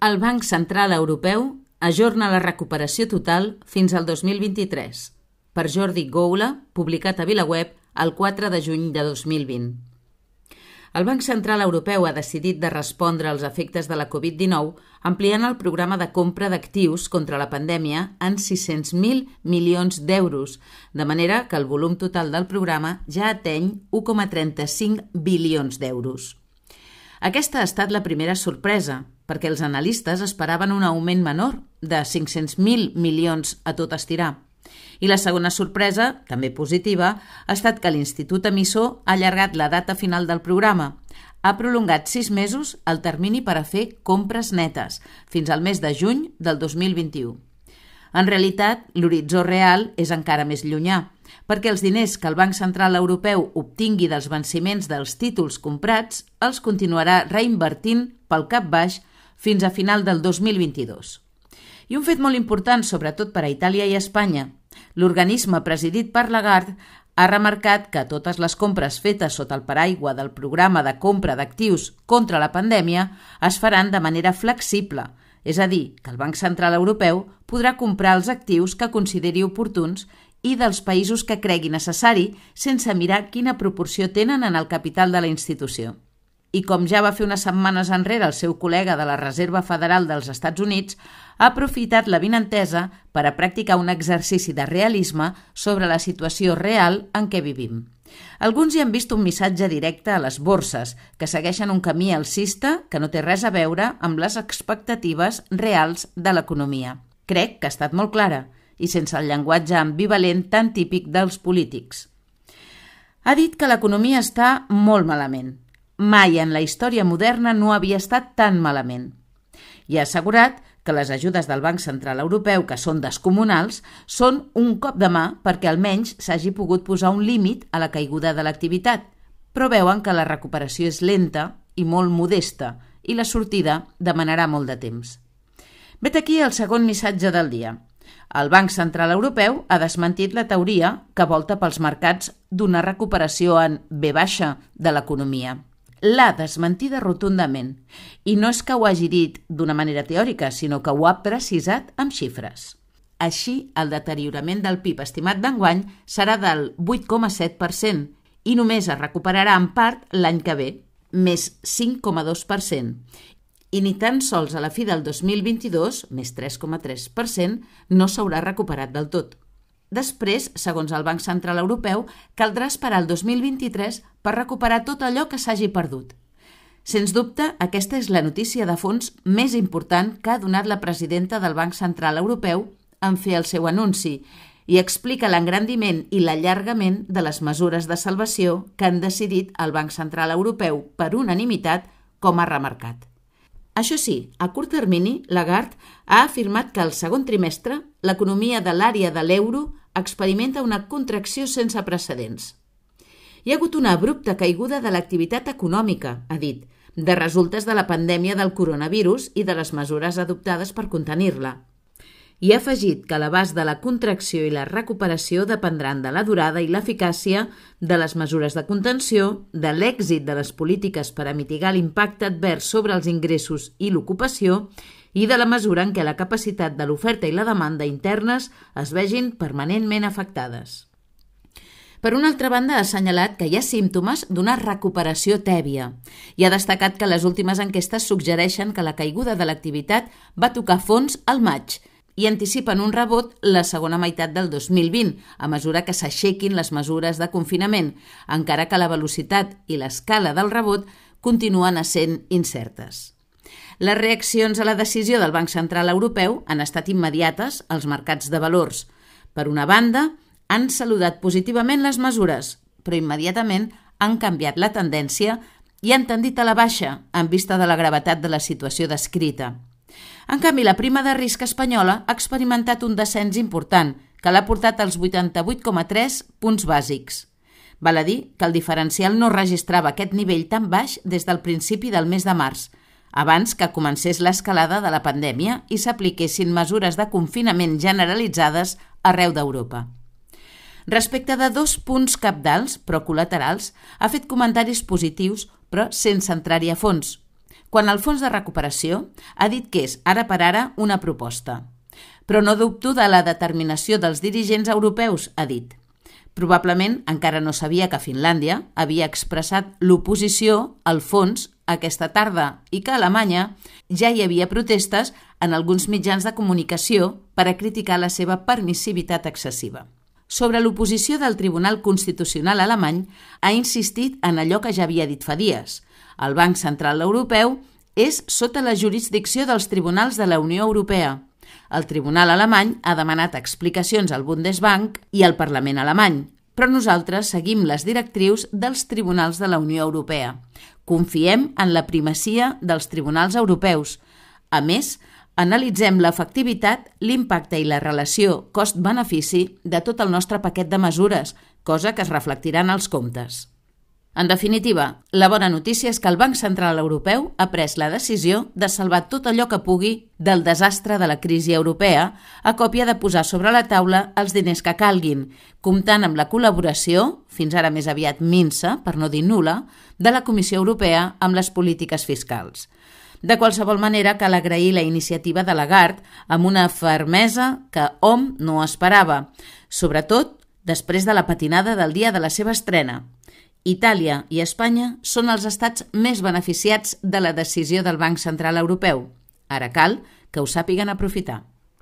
El Banc Central Europeu ajorna la recuperació total fins al 2023. Per Jordi Goula, publicat a VilaWeb el 4 de juny de 2020. El Banc Central Europeu ha decidit de respondre als efectes de la Covid-19 ampliant el programa de compra d'actius contra la pandèmia en 600.000 milions d'euros, de manera que el volum total del programa ja ateny 1,35 bilions d'euros. Aquesta ha estat la primera sorpresa, perquè els analistes esperaven un augment menor, de 500.000 milions a tot estirar. I la segona sorpresa, també positiva, ha estat que l'Institut Emissor ha allargat la data final del programa. Ha prolongat sis mesos el termini per a fer compres netes, fins al mes de juny del 2021. En realitat, l'horitzó real és encara més llunyà, perquè els diners que el Banc Central Europeu obtingui dels venciments dels títols comprats els continuarà reinvertint pel cap baix fins a final del 2022. I un fet molt important, sobretot per a Itàlia i Espanya. L'organisme presidit per Lagarde ha remarcat que totes les compres fetes sota el paraigua del programa de compra d'actius contra la pandèmia es faran de manera flexible, és a dir, que el Banc Central Europeu podrà comprar els actius que consideri oportuns i dels països que cregui necessari sense mirar quina proporció tenen en el capital de la institució. I com ja va fer unes setmanes enrere el seu col·lega de la Reserva Federal dels Estats Units, ha aprofitat la vinentesa per a practicar un exercici de realisme sobre la situació real en què vivim. Alguns hi han vist un missatge directe a les borses, que segueixen un camí alcista que no té res a veure amb les expectatives reals de l'economia. Crec que ha estat molt clara i sense el llenguatge ambivalent tan típic dels polítics. Ha dit que l'economia està molt malament. Mai en la història moderna no havia estat tan malament. I ha assegurat que les ajudes del Banc Central Europeu, que són descomunals, són un cop de mà perquè almenys s'hagi pogut posar un límit a la caiguda de l'activitat, però veuen que la recuperació és lenta i molt modesta i la sortida demanarà molt de temps. Vet aquí el segon missatge del dia. El Banc Central Europeu ha desmentit la teoria que volta pels mercats d'una recuperació en B baixa de l'economia. L'ha desmentida rotundament. I no és que ho hagi dit d'una manera teòrica, sinó que ho ha precisat amb xifres. Així, el deteriorament del PIB estimat d'enguany serà del 8,7% i només es recuperarà en part l'any que ve, més 5,2%, i ni tan sols a la fi del 2022, més 3,3%, no s'haurà recuperat del tot. Després, segons el Banc Central Europeu, caldrà esperar el 2023 per recuperar tot allò que s'hagi perdut. Sens dubte, aquesta és la notícia de fons més important que ha donat la presidenta del Banc Central Europeu en fer el seu anunci i explica l'engrandiment i l'allargament de les mesures de salvació que han decidit el Banc Central Europeu per unanimitat, com ha remarcat. Això sí, a curt termini, Lagarde ha afirmat que al segon trimestre l'economia de l'àrea de l'euro experimenta una contracció sense precedents. Hi ha hagut una abrupta caiguda de l'activitat econòmica, ha dit, de resultes de la pandèmia del coronavirus i de les mesures adoptades per contenir-la i ha afegit que l'abast de la contracció i la recuperació dependran de la durada i l'eficàcia de les mesures de contenció, de l'èxit de les polítiques per a mitigar l'impacte advers sobre els ingressos i l'ocupació i de la mesura en què la capacitat de l'oferta i la demanda internes es vegin permanentment afectades. Per una altra banda, ha assenyalat que hi ha símptomes d'una recuperació tèbia i ha destacat que les últimes enquestes suggereixen que la caiguda de l'activitat va tocar fons al maig i anticipen un rebot la segona meitat del 2020, a mesura que s'aixequin les mesures de confinament, encara que la velocitat i l'escala del rebot continuen essent incertes. Les reaccions a la decisió del Banc Central Europeu han estat immediates als mercats de valors. Per una banda, han saludat positivament les mesures, però immediatament han canviat la tendència i han tendit a la baixa en vista de la gravetat de la situació descrita. En canvi, la prima de risc espanyola ha experimentat un descens important, que l'ha portat als 88,3 punts bàsics. Val a dir que el diferencial no registrava aquest nivell tan baix des del principi del mes de març, abans que comencés l'escalada de la pandèmia i s'apliquessin mesures de confinament generalitzades arreu d'Europa. Respecte de dos punts capdals, però col·laterals, ha fet comentaris positius, però sense entrar-hi a fons, quan el Fons de Recuperació ha dit que és ara per ara una proposta. Però no dubto de la determinació dels dirigents europeus, ha dit. Probablement encara no sabia que Finlàndia havia expressat l'oposició al fons aquesta tarda i que a Alemanya ja hi havia protestes en alguns mitjans de comunicació per a criticar la seva permissivitat excessiva. Sobre l'oposició del Tribunal Constitucional alemany ha insistit en allò que ja havia dit fa dies. El Banc Central Europeu és sota la jurisdicció dels tribunals de la Unió Europea. El Tribunal alemany ha demanat explicacions al Bundesbank i al Parlament alemany, però nosaltres seguim les directrius dels tribunals de la Unió Europea. Confiem en la primacia dels tribunals europeus. A més, analitzem l'efectivitat, l'impacte i la relació cost-benefici de tot el nostre paquet de mesures, cosa que es reflectirà en els comptes. En definitiva, la bona notícia és que el Banc Central Europeu ha pres la decisió de salvar tot allò que pugui del desastre de la crisi europea a còpia de posar sobre la taula els diners que calguin, comptant amb la col·laboració, fins ara més aviat minsa, per no dir nula, de la Comissió Europea amb les polítiques fiscals. De qualsevol manera, cal agrair la iniciativa de Lagarde amb una fermesa que hom no esperava, sobretot després de la patinada del dia de la seva estrena, Itàlia i Espanya són els estats més beneficiats de la decisió del Banc Central Europeu. Ara cal que ho sàpiguen aprofitar.